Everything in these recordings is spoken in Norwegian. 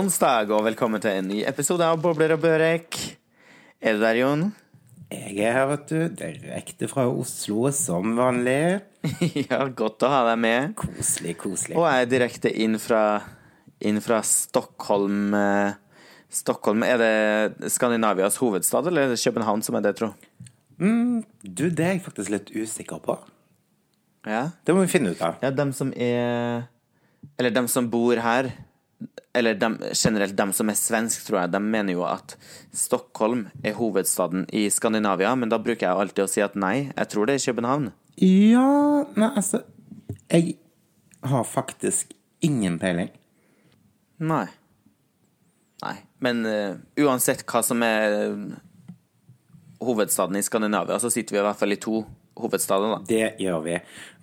God onsdag og velkommen til en ny episode av Bobler og Børek. Er du der, Jon? Jeg er her, vet du. Direkte fra Oslo, som vanlig. ja, godt å ha deg med. Koselig, koselig. Og jeg er direkte inn fra, inn fra Stockholm. eh, Stockholm, Er det Skandinavias hovedstad, eller er det København som er det, tro? Du, det er jeg faktisk litt usikker på. Ja. Det må vi finne ut av. ja, dem som er Eller dem som bor her, eller dem, generelt dem som er svensk, tror jeg, de mener jo at Stockholm er hovedstaden i Skandinavia, men da bruker jeg alltid å si at nei, jeg tror det er København. Ja Nei, altså Jeg har faktisk ingen peiling. Nei. Nei. Men uh, uansett hva som er eh, hovedstaden i Skandinavia, så sitter vi i hvert fall i to hovedstader, da. Det gjør vi.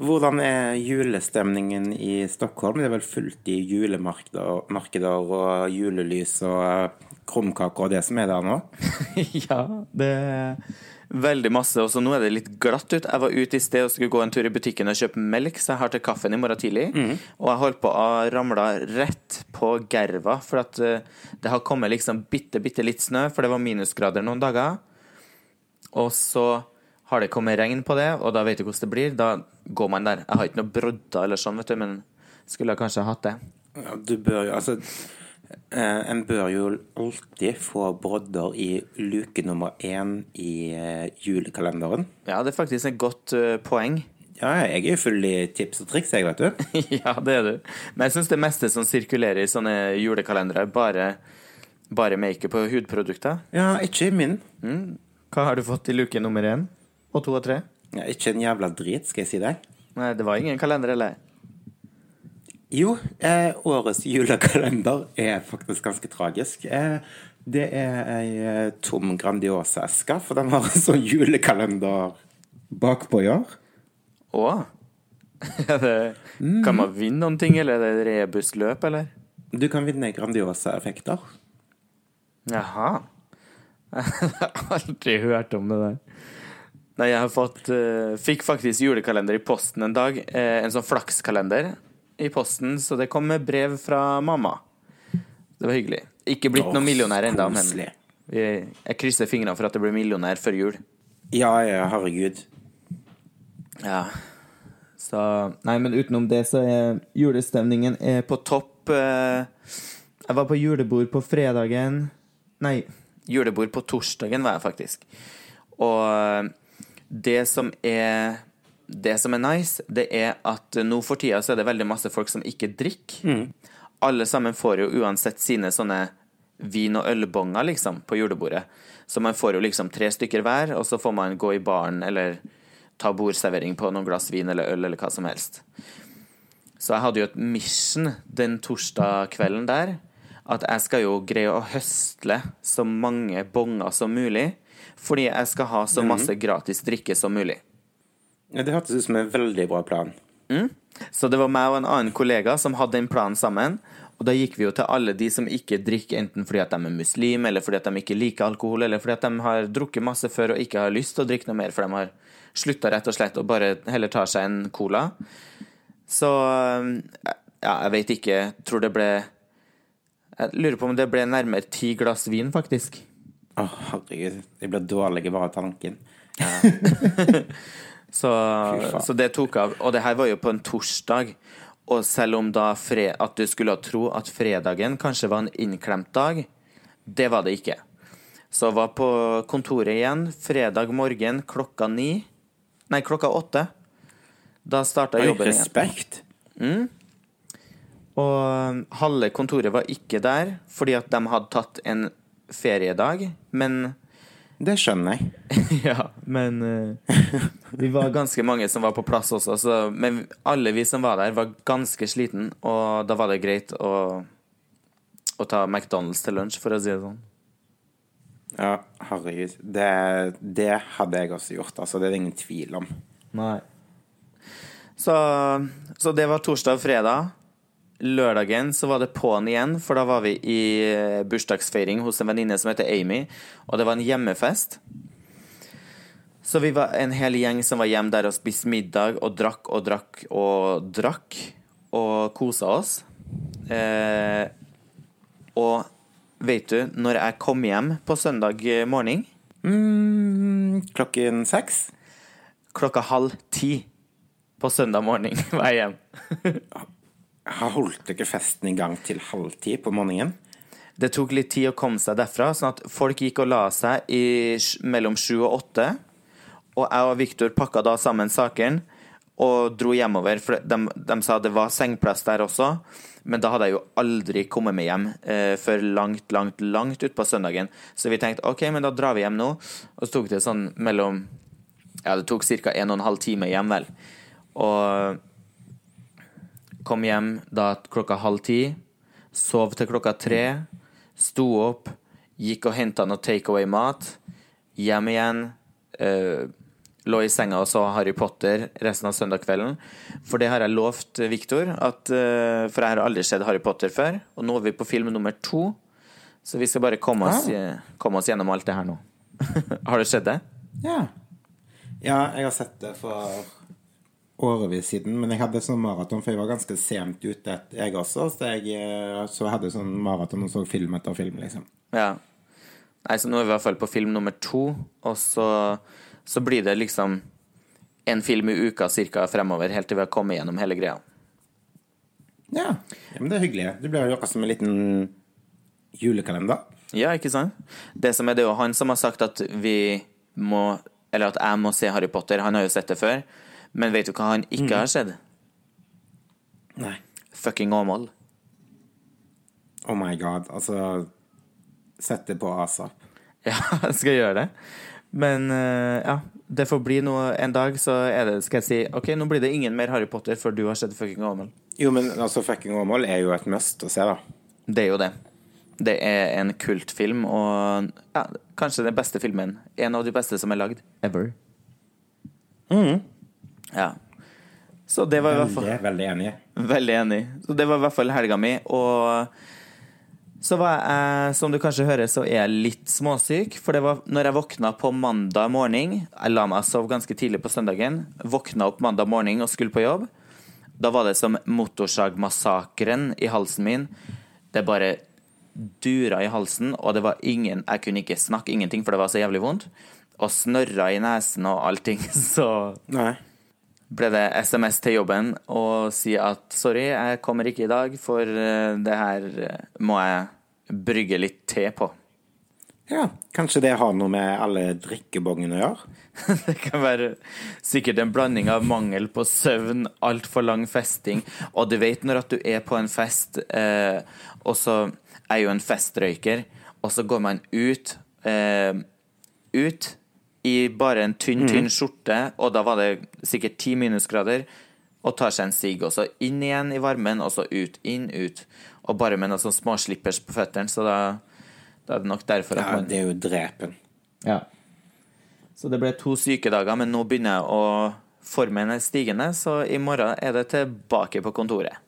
Hvordan er julestemningen i Stockholm? Det er vel fullt i julemarkeder og julelys og eh, krumkaker og det som er der nå? ja, det er veldig masse. Og så nå er det litt glatt ut. Jeg var ute i sted og skulle gå en tur i butikken og kjøpe melk, så jeg har til kaffen i morgen tidlig. Og jeg holdt på å ramle rett på gerva, for at eh, det har kommet liksom bitte, bitte litt snø, for det var minusgrader noen dager. Og så har det kommet regn på det, og da vet du hvordan det blir. Da går man der. Jeg har ikke noe brodder eller sånn, vet du, men skulle jeg kanskje hatt det. Ja, Du bør jo Altså eh, En bør jo alltid få brodder i luke nummer én i eh, julekalenderen. Ja, det er faktisk et godt eh, poeng. Ja, jeg er jo full i tips og triks, jeg, vet du. ja, det er du. Men jeg syns det meste som sirkulerer i sånne julekalendere, bare, bare make på hudprodukter. Ja, ikke i min. Hva har du fått i luke nummer én og to og tre? Ja, ikke en jævla drit, skal jeg si deg. Nei, det var ingen kalender, eller? Jo, eh, årets julekalender er faktisk ganske tragisk. Eh, det er ei eh, tom Grandiosa-eske, for den har en sånn julekalender bakpå i år. Å? Er Kan man vinne noen ting, eller er det rebusløp, eller? Du kan vinne Grandiosa-effekter. Jaha. Jeg har aldri hørt om det der. Nei, jeg har fått uh, Fikk faktisk julekalender i posten en dag. Uh, en sånn flakskalender i posten, så det kom med brev fra mamma. Det var hyggelig. Ikke blitt noen millionær ennå, men jeg, jeg krysser fingrene for at det blir millionær før jul. Ja, ja, herregud. Ja. Så Nei, men utenom det så er julestemningen er på topp. eh. Jeg var på julebord på fredagen Nei, julebord på torsdagen var jeg faktisk. Og det som er Det som er nice, det er at nå for tida så er det veldig masse folk som ikke drikker. Alle sammen får jo uansett sine sånne vin- og ølbonger, liksom, på julebordet. Så man får jo liksom tre stykker hver, og så får man gå i baren eller ta bordservering på noen glass vin eller øl eller hva som helst. Så jeg hadde jo et mission den torsdag kvelden der. At jeg skal jo greie å høstle så mange bonger som mulig. Fordi jeg skal ha så masse gratis drikke som mulig. Ja, det hørtes ut som en veldig bra plan. Så det var meg og en annen kollega som hadde en plan sammen. Og da gikk vi jo til alle de som ikke drikker, enten fordi at de er muslim, eller fordi at de ikke liker alkohol, eller fordi at de har drukket masse før og ikke har lyst til å drikke noe mer, for de har slutta rett og slett og bare heller tar seg en cola. Så ja, jeg vet ikke. Tror det ble Jeg lurer på om det ble nærmere ti glass vin, faktisk. Å, herregud. Jeg blir dårlig bare av tanken. Så, så det tok av. Og det her var jo på en torsdag. Og selv om da fre at du skulle tro at fredagen kanskje var en innklemt dag, det var det ikke. Så jeg var på kontoret igjen fredag morgen klokka ni. Nei, klokka åtte. Da starta jobben igjen. respekt. Og um, halve kontoret var ikke der fordi at de hadde tatt en feriedag, men Det skjønner jeg. Ja, men uh, vi var ganske mange som var på plass også. Så, men alle vi som var der, var ganske sliten, og da var det greit å, å ta McDonald's til lunsj, for å si det sånn. Ja, herregud. Det, det hadde jeg også gjort. Altså, det er det ingen tvil om. Nei. Så, så det var torsdag og fredag. Lørdagen så var det på'n igjen, for da var vi i eh, bursdagsfeiring hos en venninne som heter Amy, og det var en hjemmefest. Så vi var en hel gjeng som var hjemme der og spiste middag og drakk og drakk og drakk og kosa oss. Eh, og vet du når jeg kom hjem på søndag morgen? Mm, klokken seks? Klokka halv ti på søndag morgen var jeg hjem. Har holdt dere festen i gang til halv ti på morgenen? Det tok litt tid å komme seg derfra, sånn at folk gikk og la seg i, mellom sju og åtte. Og jeg og Viktor pakka da sammen sakene og dro hjemover. For de, de sa det var sengeplass der også, men da hadde jeg jo aldri kommet meg hjem eh, før langt, langt, langt utpå søndagen. Så vi tenkte OK, men da drar vi hjem nå. Og så tok det sånn mellom Ja, det tok ca. en halv time hjem, vel. Og kom hjem da klokka halv ti. Sov til klokka tre. Sto opp, gikk og henta noe takeaway-mat. Hjem igjen. eh, lå i senga og så Harry Potter resten av søndagskvelden. For det har jeg lovt Viktor, at, eh, for jeg har aldri sett Harry Potter før. Og nå er vi på film nummer to, så vi skal bare komme oss, komme oss gjennom alt det her nå. har du sett det? Ja. Ja, jeg har sett det for årevis siden, men jeg hadde sånn maraton, for jeg var ganske sent ute, jeg også, så jeg eh, så hadde sånn maraton og så film etter film, liksom. Ja. Nei, så nå er vi i hvert fall på film nummer to, og så, så blir det liksom en film i uka cirka fremover, helt til vi har kommet gjennom hele greia. Ja. ja, men det er hyggelig. Det blir jo akkurat som en liten julekalender. Ja, ikke sant? Det som er det er jo han som har sagt at vi må Eller at jeg må se Harry Potter. Han har jo sett det før. Men vet du hva han ikke har sett? Nei. Fucking Åmål. Oh my god. Altså Sett det på asap. Ja, jeg skal gjøre det. Men uh, ja, det får bli noe en dag, så er det, skal jeg si OK, nå blir det ingen mer Harry Potter før du har sett fucking Åmål. Jo, men altså, fucking Åmål er jo et must å se, da. Det er jo det. Det er en kultfilm, og ja, kanskje den beste filmen. En av de beste som er lagd. Ever. Ja. Så det var i hvert fall Veldig, veldig enig. Veldig enig. Så det var i hvert fall helga mi, og så var jeg, som du kanskje hører, så er jeg litt småsyk. For det var når jeg våkna på mandag morgen Jeg la meg sove ganske tidlig på søndagen. Våkna opp mandag morgen og skulle på jobb. Da var det som motorsagmassakren i halsen min. Det bare dura i halsen, og det var ingen Jeg kunne ikke snakke ingenting, for det var så jævlig vondt. Og snørra i nesen og allting, så Nei. Ble det SMS til jobben og si at sorry, jeg kommer ikke i dag, for eh, det her eh, må jeg brygge litt te på. Ja, kanskje det har noe med alle drikkebongene å gjøre? Det kan være sikkert en blanding av mangel på søvn, altfor lang festing, og du vet når at du er på en fest, eh, og så er jo en festrøyker, og så går man ut, eh, ut i bare en tynn, tynn skjorte, og da var det sikkert ti minusgrader, og tar seg en sigg, og så inn igjen i varmen, og så ut, inn, ut, og bare med noen sånne små slippers på føttene, så da, da er det nok derfor at Ja, det er jo drepen. ja. Så det ble to sykedager, men nå begynner jeg å formen er stigende, så i morgen er det tilbake på kontoret.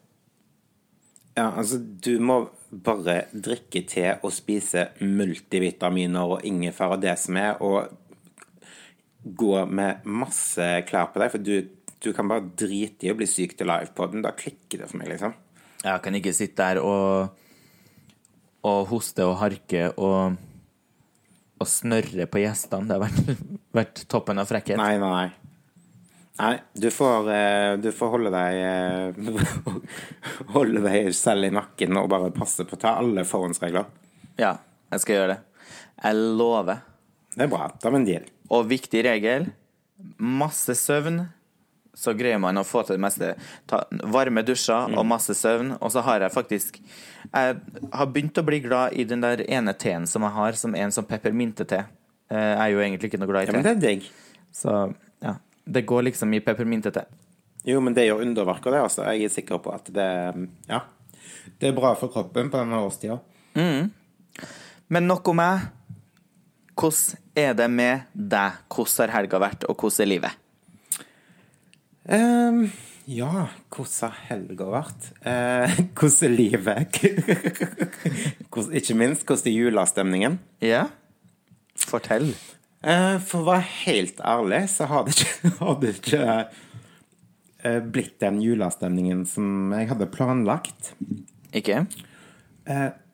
Ja, altså, du må bare drikke te og spise multivitaminer og ingefær og det som er, og gå med masse klær på deg, for du, du kan bare drite i å bli syk til livepoden. Da klikker det for meg, liksom. Jeg kan ikke sitte der og, og hoste og harke og, og snørre på gjestene. Det har vært, vært toppen av frekkhet. Nei, nei, nei. Nei, du får, eh, du får holde deg eh, Holde deg selv i nakken og bare passe på å ta alle forhåndsregler. Ja, jeg skal gjøre det. Jeg lover. Det er bra. Da er vi en deal. Og viktig regel masse søvn, så greier man å få til det meste. Ta varme dusjer og masse søvn. Og så har jeg faktisk Jeg har begynt å bli glad i den der ene teen som jeg har, som er en sånn peppermyntete. Eh, Jeg er jo egentlig ikke noe glad i te. Ja, men det er digg. Så ja. Det går liksom i peppermyntete. Jo, men det gjør underverker, det, altså. Jeg er sikker på at det Ja. Det er bra for kroppen på denne årstida. Men nok om meg. Hvordan er det med deg? Hvordan har helga vært, og hvordan er livet? Um, ja, hvordan har helga vært? Uh, hvordan er livet? hvordan, ikke minst, hvordan er julestemningen? Ja? Fortell. Uh, for å være helt ærlig, så har det ikke, har det ikke uh, blitt den julestemningen som jeg hadde planlagt. Ikke?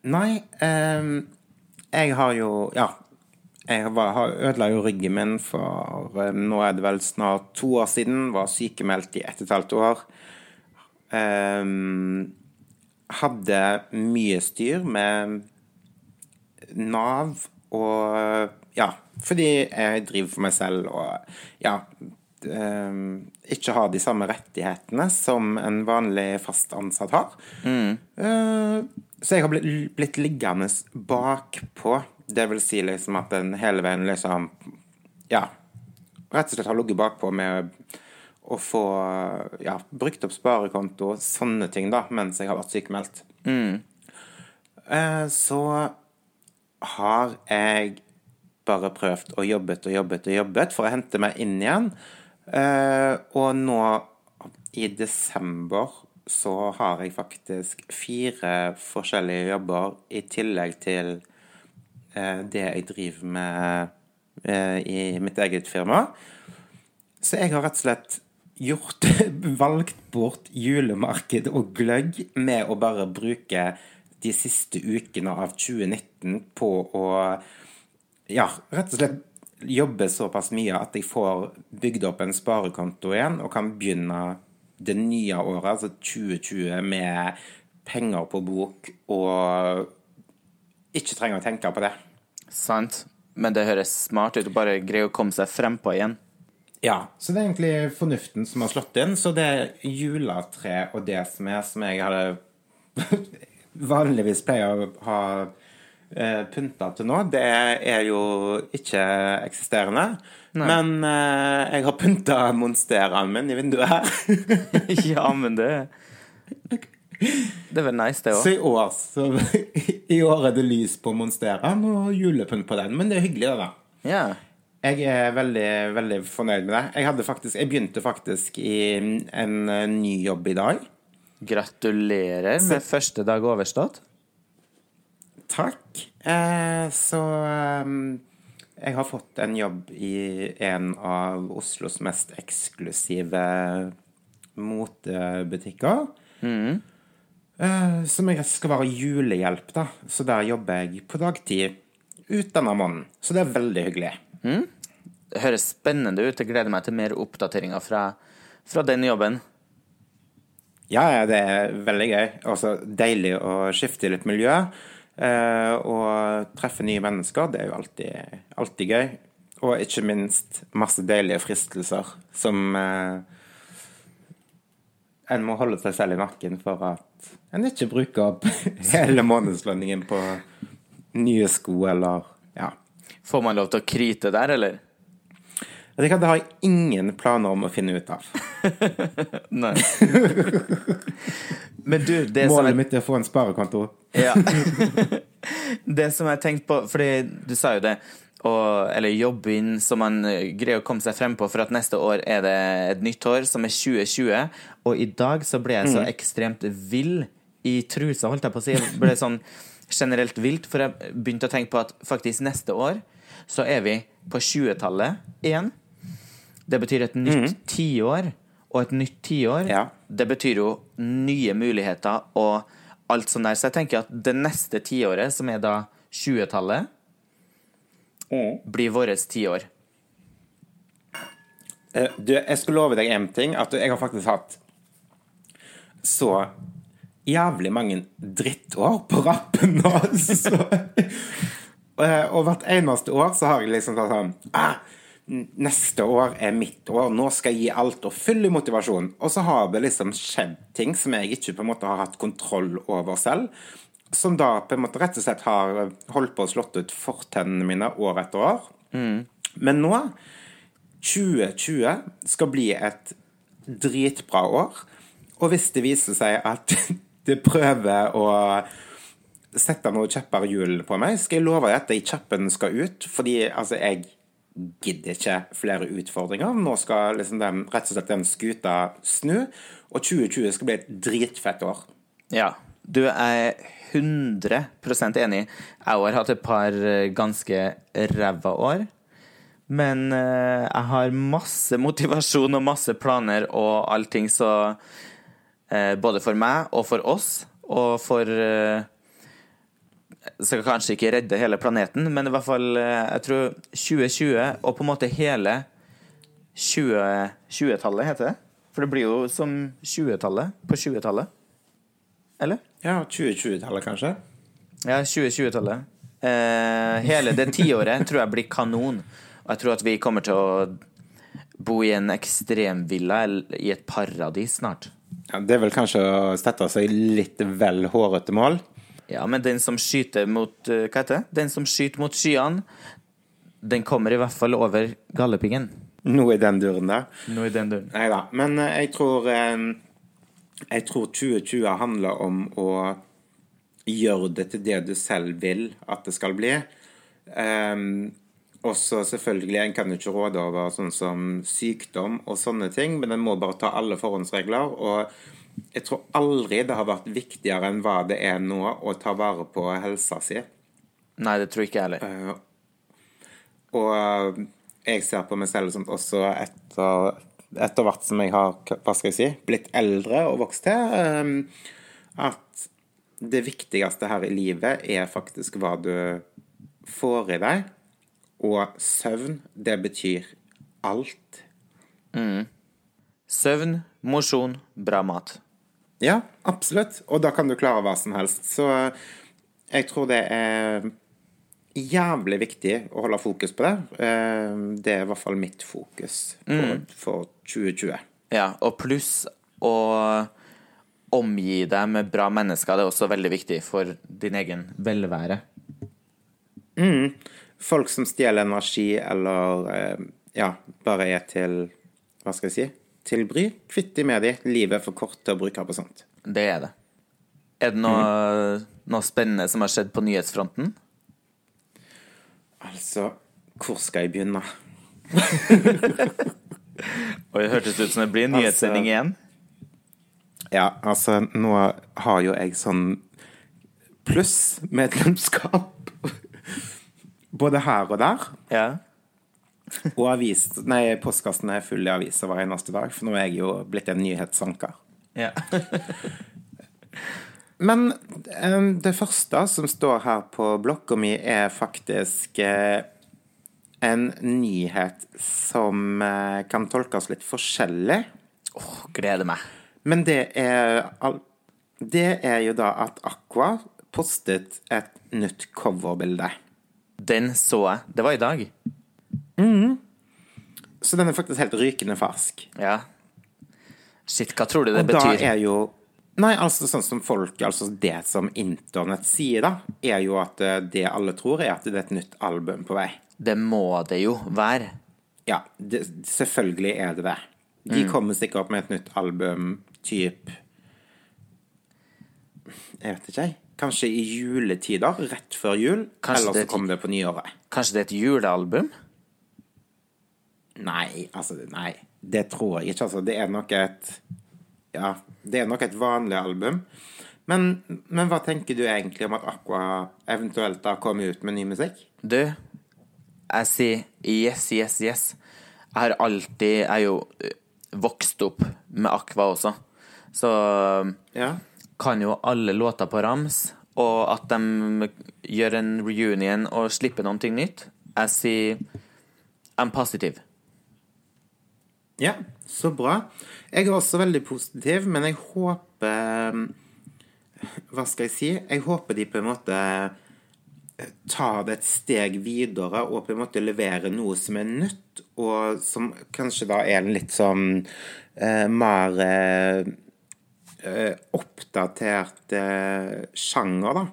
Nei, jeg har jo Ja. Jeg var, har ødela jo ryggen min for eh, nå er det vel snart to år siden. Var sykemeldt i ett og et halvt år. Um, hadde mye styr med Nav og Ja, fordi jeg driver for meg selv og ja um, ikke har de samme rettighetene som en vanlig fast ansatt har. Eh, så jeg har blitt, blitt liggende bakpå. Det vil si liksom at en hele veien liksom Ja, rett og slett har ligget bakpå med å få ja, brukt opp sparekonto, sånne ting, da, mens jeg har vært sykemeldt. Eh, så har jeg bare prøvd og jobbet og jobbet og jobbet for å hente meg inn igjen. Eh, og nå i desember så har jeg faktisk fire forskjellige jobber i tillegg til eh, det jeg driver med eh, i mitt eget firma. Så jeg har rett og slett gjort valgt bort julemarked og gløgg med å bare bruke de siste ukene av 2019 på å ja, rett og slett jobbe såpass mye at jeg får bygd opp en sparekonto igjen og kan begynne det nye året, altså 2020, med penger på bok og ikke trenger å tenke på det. Sant. Men det høres smart ut å bare greie å komme seg frempå igjen. Ja, så det er egentlig fornuften som har slått inn. Så det juletreet og det som er som jeg hadde vanligvis pleier å ha pynta til nå, det er jo ikke eksisterende. Men eh, jeg har pynta monsteraen min i vinduet her. ja, men det Det er vel nice, det så i år så I år er det lys på monsteraen og julepynt på den. Men det er hyggelig, det, da. Ja. Jeg er veldig, veldig fornøyd med det. Jeg, faktisk, jeg begynte faktisk i en eh, ny jobb i dag. Gratulerer med første dag overstått. Takk. Eh, så eh, jeg har fått en jobb i en av Oslos mest eksklusive motebutikker. Eh, som jeg skal være julehjelp, da. Så der jobber jeg på dagtid ut denne måneden. Så det er veldig hyggelig. Det høres spennende ut. Jeg gleder meg til mer oppdateringer fra, fra den jobben. Ja, ja, det er veldig gøy. Også deilig å skifte litt miljø. Eh, og treffe nye mennesker. Det er jo alltid, alltid gøy. Og ikke minst masse deilige fristelser som eh, en må holde seg selv i nakken for at en ikke bruker opp hele månedslønningen på nye sko eller ja. Får man lov til å krite der, eller? Det det har jeg ingen planer om å finne ut av. Nei. Men du, det som Målet jeg, mitt er å få en sparekonto. ja. det som jeg tenkte på Fordi du sa jo det og, Eller jobbe inn som man eh, greier å komme seg frem på, for at neste år er det et nytt år, som er 2020. Og i dag så ble jeg så ekstremt vill i trusa, holdt jeg på å si. Jeg ble sånn generelt vilt, for jeg begynte å tenke på at faktisk neste år så er vi på 20-tallet igjen. Det betyr et nytt tiår. Og et nytt tiår, Ja. Det betyr jo nye muligheter og alt sånt der. Så jeg tenker at det neste tiåret, som er da 20-tallet, blir vårt tiår. Eh, Du, jeg skulle love deg en ting, at jeg har faktisk hatt så jævlig mange drittår på rappen nå. Så, Eh, og hvert eneste år så har jeg liksom sånn ah, Neste år er mitt år, nå skal jeg gi alt og full motivasjon. Og så har det liksom skjedd ting som jeg ikke på en måte har hatt kontroll over selv. Som da på en måte rett og slett har holdt på å slått ut fortennene mine år etter år. Men nå 2020 skal bli et dritbra år. Og hvis det viser seg at det prøver å sette noen kjepper i hjulene på meg, skal jeg love deg at de kjeppene skal ut. Fordi altså, jeg gidder ikke flere utfordringer. Nå skal liksom den, rett og slett den skuta snu. Og 2020 skal bli et dritfett år. Ja. Du er 100% enig. Jeg har hatt et par eh, ganske ræva år. Men eh, jeg har masse motivasjon og masse planer og allting, så eh, Både for meg og for oss og for Skal kanskje ikke redde hele planeten, men i hvert fall eh, jeg tror 2020 og på en måte hele 20 20-tallet, heter det? For det blir jo som 20-tallet på 20-tallet. Eller? Ja, 2020-tallet, kanskje? Ja, 2020-tallet. Eh, hele det tiåret tror jeg blir kanon. Og jeg tror at vi kommer til å bo i en ekstremvilla eller i et paradis snart. Ja, det er vel kanskje å sette seg litt vel hårete mål? Ja, men den som skyter mot eh, Hva heter det? Den som skyter mot skyene, den kommer i hvert fall over gallepingen. Noe i den duren der. Noe i den duren. Nei da. Men eh, jeg tror eh, Jeg tror 2020 handler om å gjøre det til det du selv vil at det skal bli. Um, også selvfølgelig, En kan jo ikke råde over sånn som sykdom og sånne ting, men en må bare ta alle forhåndsregler. Og jeg tror aldri det har vært viktigere enn hva det er nå, å ta vare på helsa si. Nei, det tror jeg ikke jeg heller. Uh, og uh, jeg ser på meg selv som også etter, etter hvert som jeg har hva skal jeg si, blitt eldre og vokst til, um, at det viktigste her i livet er faktisk hva du får i deg. Og søvn, det betyr alt. Søvn, mosjon, bra mat. Ja, absolutt. Og da kan du klare hva som helst. Så jeg tror det er jævlig viktig å holde fokus på det. Eh, Det er i hvert fall mitt fokus for, for 2020. Ja, og pluss å omgi deg med bra mennesker. Det er også veldig viktig for din egen velvære. Folk som stjeler energi eller eh, ja, bare er til Hva skal jeg si? Til bry. Kvitt de med de. Livet er for kort til å bruke på sånt. Det er det. Er det noe, noe spennende som har skjedd på nyhetsfronten? Altså, hvor skal jeg begynne? Og det hørtes ut som det blir en nyhetssending igjen. Ja, altså, nå har jo jeg sånn pluss-medlemskap. Både her og der. Ja. Og avis, nei, postkassen er full av aviser hver eneste dag, for nå er jeg jo blitt en nyhetsanker. ja. Men eh, det første som står her på blokka mi, er faktisk eh, en nyhet som eh, kan tolkes litt forskjellig. Åh, gleder meg. Men det er Det er jo da at Aqua postet et nytt coverbilde. Den så jeg. Det var i dag. Så den er faktisk helt rykende fersk. Ja. Shit, hva tror du det Og da betyr? er jo Nei, altså sånn som folk Altså det som internett sier, da, er jo at eh, det alle tror, er at det er et nytt album på vei. Det må det jo være. Ja, det, selvfølgelig er det det. De kommer sikkert med et nytt album typ Jeg vet ikke, jeg. Kanskje i juletider, rett før jul. Kanskje eller så er kommer det på nyåret. Kanskje det er et julealbum? Nei, altså Nei, det tror jeg ikke. Altså, det er nok et Ja, det er nok et vanlig album. Men, men hva tenker du egentlig om at Aqua eventuelt da kommer ut med ny musikk? Du, jeg sier yes, yes, yes. Jeg har alltid Jeg er jo eh, vokst opp med Aqua også, så Ja. kan jo alle låter på rams, og at de gjør en reunion og slipper noe nytt. Jeg sier I'm positive. Ja, så bra. Jeg er også veldig positiv, men jeg håper Hva skal jeg si? Jeg håper de på en måte tar det et steg videre og på en måte leverer noe som er nytt, og som kanskje da er en litt sånn eh, mer eh, eh, oppdatert eh, sjanger, da.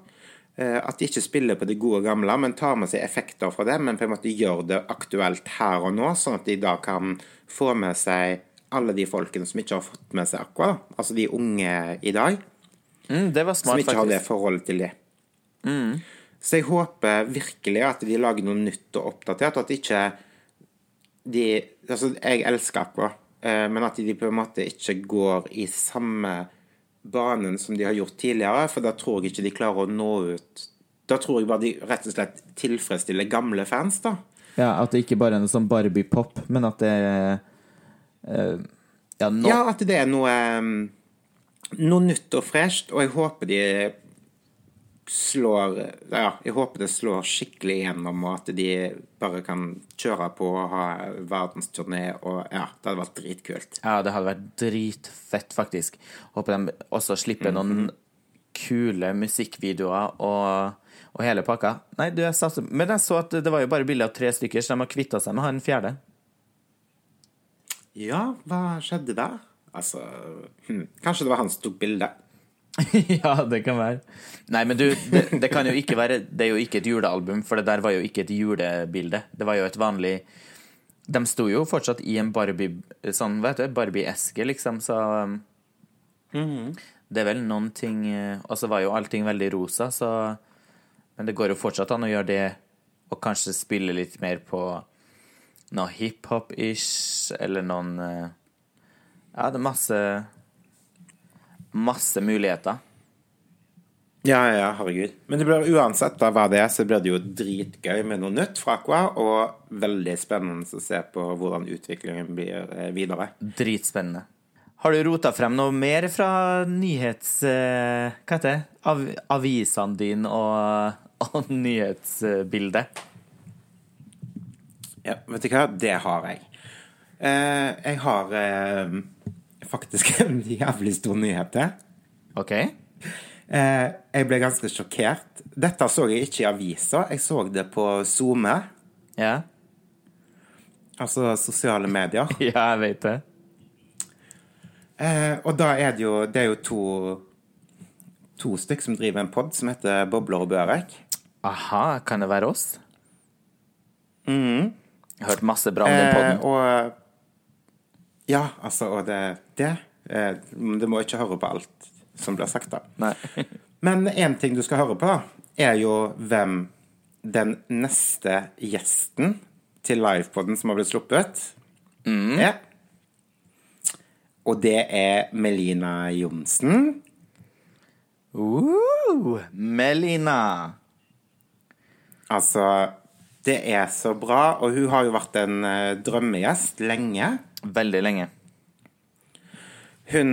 Eh, At de ikke spiller på det gode gamle, men tar med seg effekter fra det, men på en måte gjør det aktuelt her og nå, sånn at de da kan få med seg alle de folkene som ikke har fått med seg Aqua, da. altså de unge i dag, Mm, det var som smart, ikke har det forholdet til det. Så jeg håper virkelig at de lager noe nytt og oppdatert, og at ikke de Altså, jeg elsker Aqua, eh, men at de på en måte ikke går i samme banen som de har gjort tidligere, for da tror jeg ikke de klarer å nå ut Da tror jeg bare de rett og slett tilfredsstiller gamle fans, da. Ja, At det ikke bare er noe sånn Barbie-pop, men at det er uh, Ja, no Ja, at det er noe um, noe nytt og fresht, og jeg håper de slår Ja, jeg håper det slår skikkelig igjennom, og at de bare kan kjøre på og ha verdensturné, og ja, det hadde vært dritkult. Ja, det hadde vært dritfett, faktisk. Håper de også slipper noen kule musikkvideoer og, og hele pakka. Nei, du, jeg satser Men jeg så at det var jo bare bilde av tre stykker, så de har kvitta seg med han fjerde. Ja, hva skjedde da? Altså hm, Kanskje det var han som tok bildet? ja, det kan være. Nei, men du, det, det, kan jo ikke være Det er jo ikke et julealbum, for det der var jo ikke et julebilde. Det var jo et vanlig De sto jo fortsatt i en Barbie Sånn, vet du, Barbie-eske, liksom, så um, -hmm. Det er vel noen ting eh, Og så var jo allting veldig rosa, så Men det går jo fortsatt an å gjøre det, og kanskje spille litt mer på noe hiphop-ish, eller noen eh, Ja, det er masse Masse muligheter. Ja, ja, herregud. Men det blir uansett da hva det er, så blir det jo dritgøy med noe nytt fra Aqua, og veldig spennende å se på hvordan utviklingen blir eh, videre. Dritspennende. Har du rota frem noe mer fra nyhets... eh, Hva heter det? Av, avisene dine og, og nyhetsbildet? Ja, vet du hva? Det har jeg. Eh, jeg har eh, faktisk en jævlig stor nyhet til. OK? Eh, jeg ble ganske sjokkert. Dette så jeg ikke i avisa, jeg så det på SoMe, Ja? altså sosiale medier. Ja, jeg vet det. Eh, og da er det jo Det er jo to To stykk som driver en pod som heter Bobler og Børek. Aha, kan det være oss? Jeg har hørt masse bra om den Eh, podden. og Ja, altså, og det Det eh, Du må ikke høre på alt som blir sagt, da. Nei. Men én ting du skal høre på, er jo hvem den neste gjesten til livepoden som har blitt sluppet, er. Og det er Melina Johnsen. Uh, Melina. Altså, det er så bra, og hun har jo vært en eh, drømmegjest lenge. Veldig lenge. Hun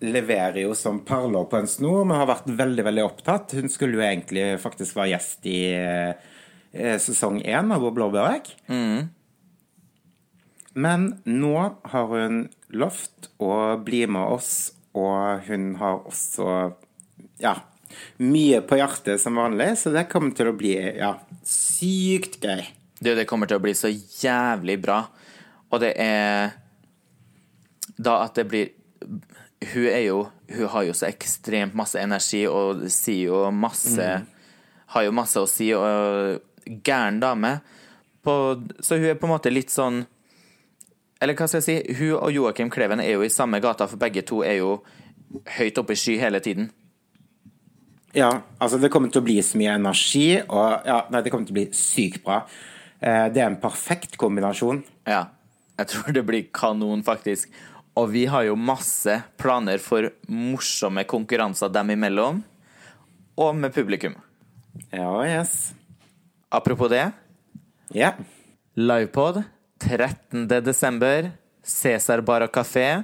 leverer jo som perler på en snor, men har vært veldig veldig opptatt. Hun skulle jo egentlig faktisk være gjest i eh, sesong én av Vår blåbærek. Men nå har hun lovt og bli med oss, og hun har også ja, mye på hjertet som vanlig, så det kommer til å bli ja, sykt gøy. Det, det kommer til å bli så jævlig bra. Og det er Da at det blir Hun er jo Hun har jo så ekstremt masse energi og sier jo masse Har jo masse å si og gæren dame. På, så hun er på en måte litt sånn Eller hva skal jeg si? Hun og Joakim Kleven er jo i samme gata, for begge to er jo høyt oppe i sky hele tiden. Ja, altså det kommer til å bli så mye energi, og ja, nei, det kommer til å bli sykt bra. Eh, det er en perfekt kombinasjon. Ja, jeg tror det blir kanon, faktisk. Og vi har jo masse planer for morsomme konkurranser dem imellom, og med publikum. Ja, yes. Apropos det, Ja. livepod 13. desember, Cæsar Bar og Kafé,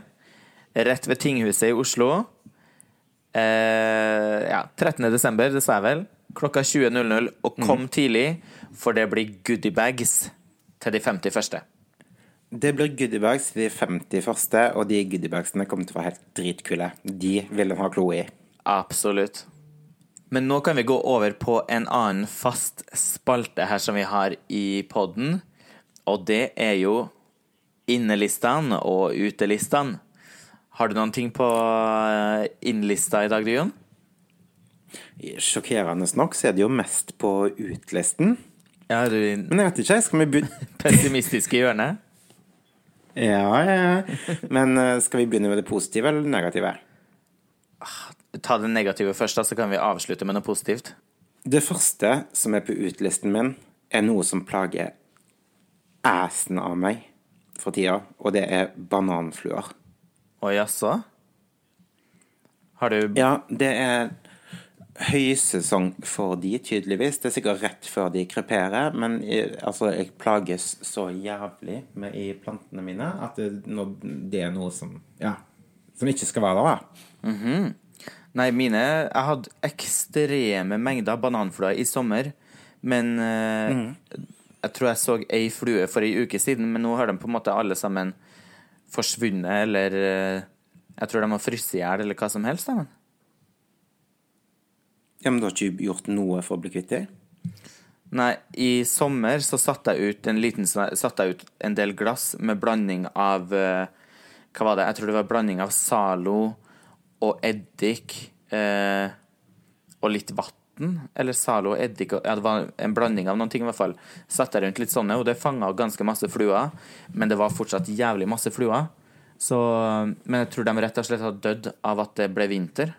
rett ved Tinghuset i Oslo. Eh, ja, 13. desember, det sa jeg vel. Klokka 20.00, og kom tidlig, for det blir goodiebags til de 50 første. Det blir goodiebags til de 50 første, og de goodiebagsene kommer til å være helt dritkule. De vil en ha klo i. Absolutt. Men nå kan vi gå over på en annen fast spalte her som vi har i podden, og det er jo innelistene og utelistene. Har du noen ting på eh, innlista i dag, Jon? Sjokkerende nok så er det jo mest på utlisten. Ja, du Men jeg vet ikke, skal vi begynne pessimistiske hjørnet? Ja, ja, ja. Men eh, skal vi begynne med det positive eller det negative? Ta det negative først, da, så kan vi avslutte med noe positivt. Det første som er på utlisten min, er noe som plager assen av meg for tida, og det er bananfluer. Å jaså? Har du Ja, det er høysesong for de, tydeligvis. Det er sikkert rett før de kreperer, men jeg, altså, jeg plages så jævlig med i plantene mine at det, det er noe som Ja. som ikke skal være der, da. Nei, mine Jeg hadde ekstreme mengder bananfluer i sommer, men eh, Jeg tror jeg så ei flue for ei uke siden, men nå har de på en måte alle sammen forsvunnet, eller eh, Jeg tror de har fryst i hjel, eller hva som helst. Men. Ja, men du har ikke gjort noe for å bli kvitt dem? Nei, i sommer så satte jeg ut en liten Satte jeg ut en del glass med blanding av eh, Hva var det? Jeg tror det var blanding av Zalo og eddik eh, og litt vann. Eller Zalo og eddik Ja, det var en blanding av noen ting, i hvert fall. Satte jeg rundt litt sånne, og det fanga ganske masse fluer. Men det var fortsatt jævlig masse fluer. Så, men jeg tror de rett og slett har dødd av at det ble vinter.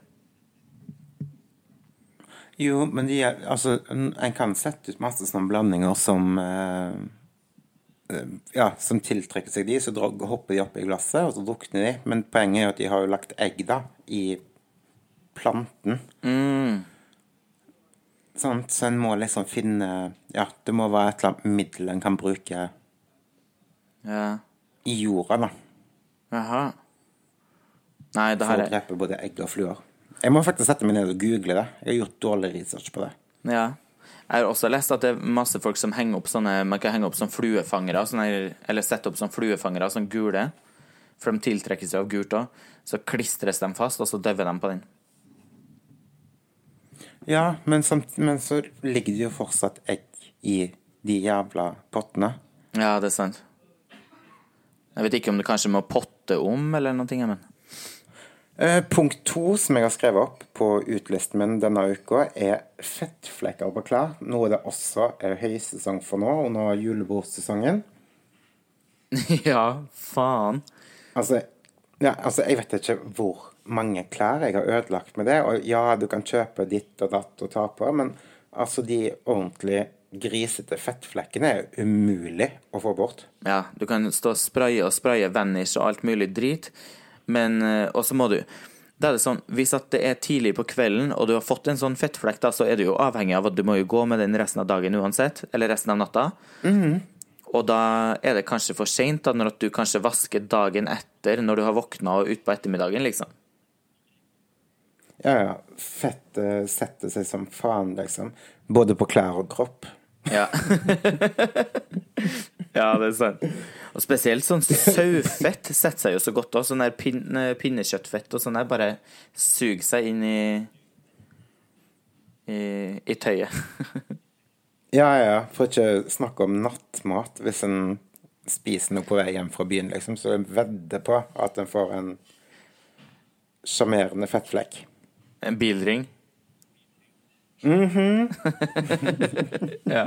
Jo, men de er, altså, en kan sette ut masse sånne blandinger som eh, eh, Ja, som tiltrekker seg de, så hopper de opp i glasset, og så drukner de. Men poenget er jo at de har jo lagt egg, da, i planten. Sånn, så en må liksom finne Ja, det må være et eller annet middel en kan bruke Ja. i jorda, da. Jaha. Nei, det For å drepe både egg og fluer. Jeg må faktisk sette meg ned og google det. Jeg har gjort dårlig research på det. Ja. Jeg har også lest at det er masse folk som henger opp sånne Man kan henge opp som fluefangere, sånne, eller sette opp sånne fluefangere, sånn gule. For de tiltrekker seg av gult òg. Så klistres de fast, og så dauer de på den. Ja, men, samt, men så ligger det jo fortsatt egg i de jævla pottene. Ja, det er sant. Jeg vet ikke om det kanskje må potte om, eller noe, men Eh, punkt to som jeg har skrevet opp på utlisten min denne uka, er fettflekker på klær. Noe det også er høysesong for nå, under julebordsesongen. Ja, faen. Altså, ja, altså, jeg vet ikke hvor mange klær jeg har ødelagt med det. Og ja, du kan kjøpe ditt og datt og ta på, men altså, de ordentlig grisete fettflekkene er umulig å få bort. Ja, du kan stå og spraye og spraye Vanish og alt mulig drit, men eh, Og så må du Da er det sånn, Hvis det er tidlig på kvelden, og du har fått en sånn fettflekk, da, så er du jo avhengig av at du må jo gå med den resten av dagen uansett, eller resten av natta. Og da er det kanskje for seint, når du kanskje vasker dagen etter, når du har våkna og utpå ettermiddagen, liksom. Ja, ja. Fettet setter seg som faen, liksom. Både på klær og kropp. Ja. ja, det er sant. Og spesielt sånn sauefett setter seg jo så godt òg. Sånn der pin pinnekjøttfett og sånn der bare suger seg inn i i, i tøyet. Ja, ja, ja. For ikke snakke om nattmat. Hvis en spiser noe på vei hjem fra byen, liksom, så jeg vedder på at en får en sjarmerende fettflekk. En bilring. Mhm. ja.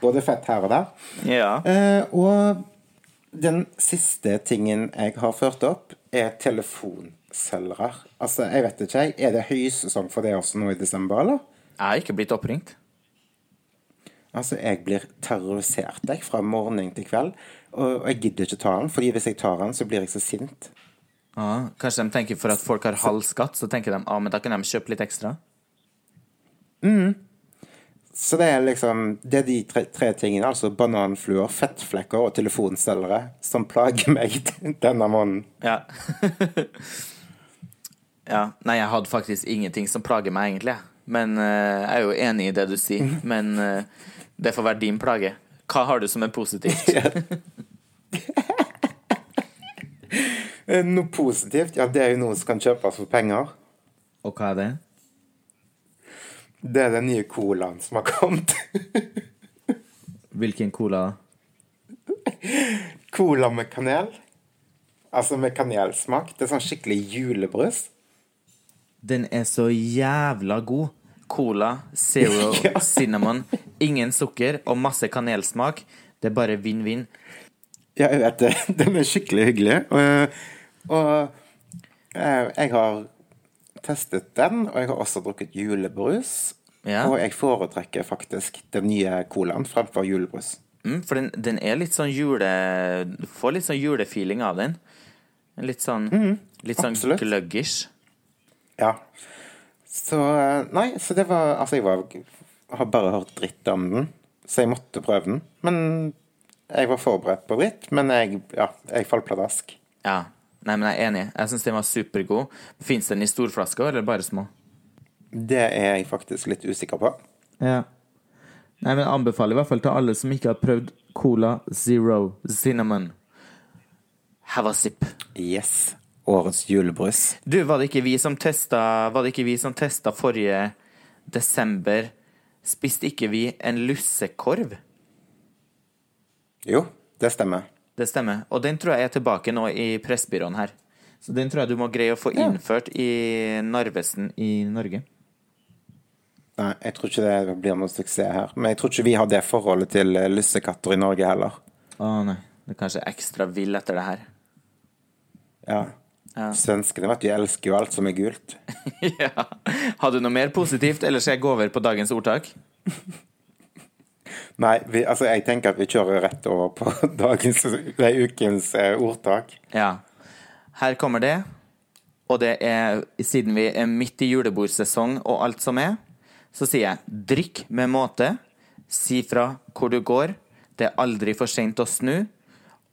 Både fett her og der. ja. Eh, og den siste tingen jeg har ført opp, er telefonselgere. Altså, jeg vet ikke, jeg. Er det høysesong for det også nå i desember, eller? Jeg har ikke blitt oppringt. Altså, jeg blir terrorisert jeg, fra morgen til kveld. Og jeg gidder ikke ta den, fordi hvis jeg tar den, så blir jeg så sint. Ja, kanskje de tenker for at folk har halv skatt, så tenker de ah, men da kan de kjøpe litt ekstra. Så det er liksom Det er de tre, tre tingene, altså bananfluer, fettflekker og telefonselgere, som plager meg denne måneden. Ja. ja. Nei, jeg hadde faktisk ingenting som plager meg, egentlig. Men uh, jeg er jo enig i det du sier. Men uh, det får være din plage. Hva har du som er positivt? Eh, Noe positivt, ja, det er jo noe som kan kjøpes for penger. Og hva er det? Det er den nye colaen som har kommet. Hvilken cola? Cola med kanel. Altså med kanelsmak. Det er sånn skikkelig julebrus. Den er så jævla god. Cola, zero cinnamon, ingen sukker og masse kanelsmak. Det er bare vinn-vinn. Ja, jeg vet det. Den er skikkelig hyggelig. Og, og eh, jeg har testet den, og jeg har også drukket julebrus. Ja. Og jeg foretrekker faktisk den nye colaen fremfor julebrus. Mm, for den, den er litt sånn jule... Du får litt sånn julefeeling av den. Litt sånn, litt sånn gluggish. Ja. Så eh, Nei, så det var Altså, jeg var, har bare hørt dritt om den, så jeg måtte prøve den. Men jeg var forberedt på dritt, men jeg, ja, jeg falt pladask. Ja. Nei, men jeg er enig. Jeg syns den var supergod. Fins den i storflasker eller bare små? Det er jeg faktisk litt usikker på. Ja. Nei, men jeg anbefaler i hvert fall til alle som ikke har prøvd Cola Zero Cinnamon. Have a sip. Yes. Årets julebrus. Du, var det ikke vi som testa Var det ikke vi som testa forrige desember? Spiste ikke vi en lussekorv? Jo, det stemmer. Det stemmer. Og den tror jeg er tilbake nå i Pressbyråen her. Så den tror jeg du må greie å få Ja. innført i Narvesen i Norge. Nei, jeg tror ikke det blir noen suksess her. Men jeg tror ikke vi har det forholdet til eh, lussekatter i Norge heller. Å nei. Det er kanskje ekstra vill etter det her. Ja. Ja. Svenskene vet du, elsker jo alt som er gult. ja. Har du noe mer positivt, eller skal jeg gå over på dagens ordtak? Nei, vi, altså jeg tenker at vi kjører rett over på dagens, nei, ukens eh, ordtak. Ja. Her kommer det. Og det er, siden vi er midt i julebordsesong og alt som er, så sier jeg drikk med måte, si fra hvor du går, det er aldri for sent å snu,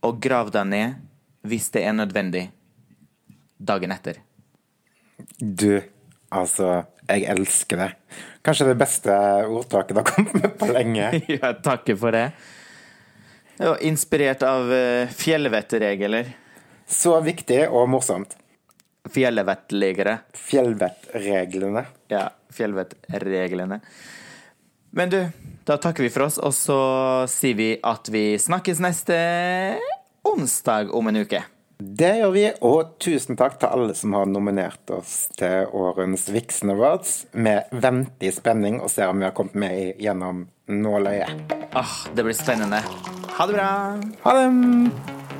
og grav deg ned hvis det er nødvendig. Dagen etter. Du, altså, jeg elsker det. Kanskje det beste ordtaket det har kommet med på lenge. Ja, takker for det. Og inspirert av uh, fjellvettregler. Så viktig og morsomt. Fjellvettlegere. Fjellvettreglene. Ja, fjellvettreglene. Men du, da takker vi for oss, og så sier vi at vi snakkes neste onsdag om en uke. Det gjør vi, og tusen takk til alle som har nominert oss til årens Vixen Awards. Vi venter i spenning og ser om vi har kommet med i- gjennom nåløyet. Ah, det blir spennende. Ha det bra! Ha det!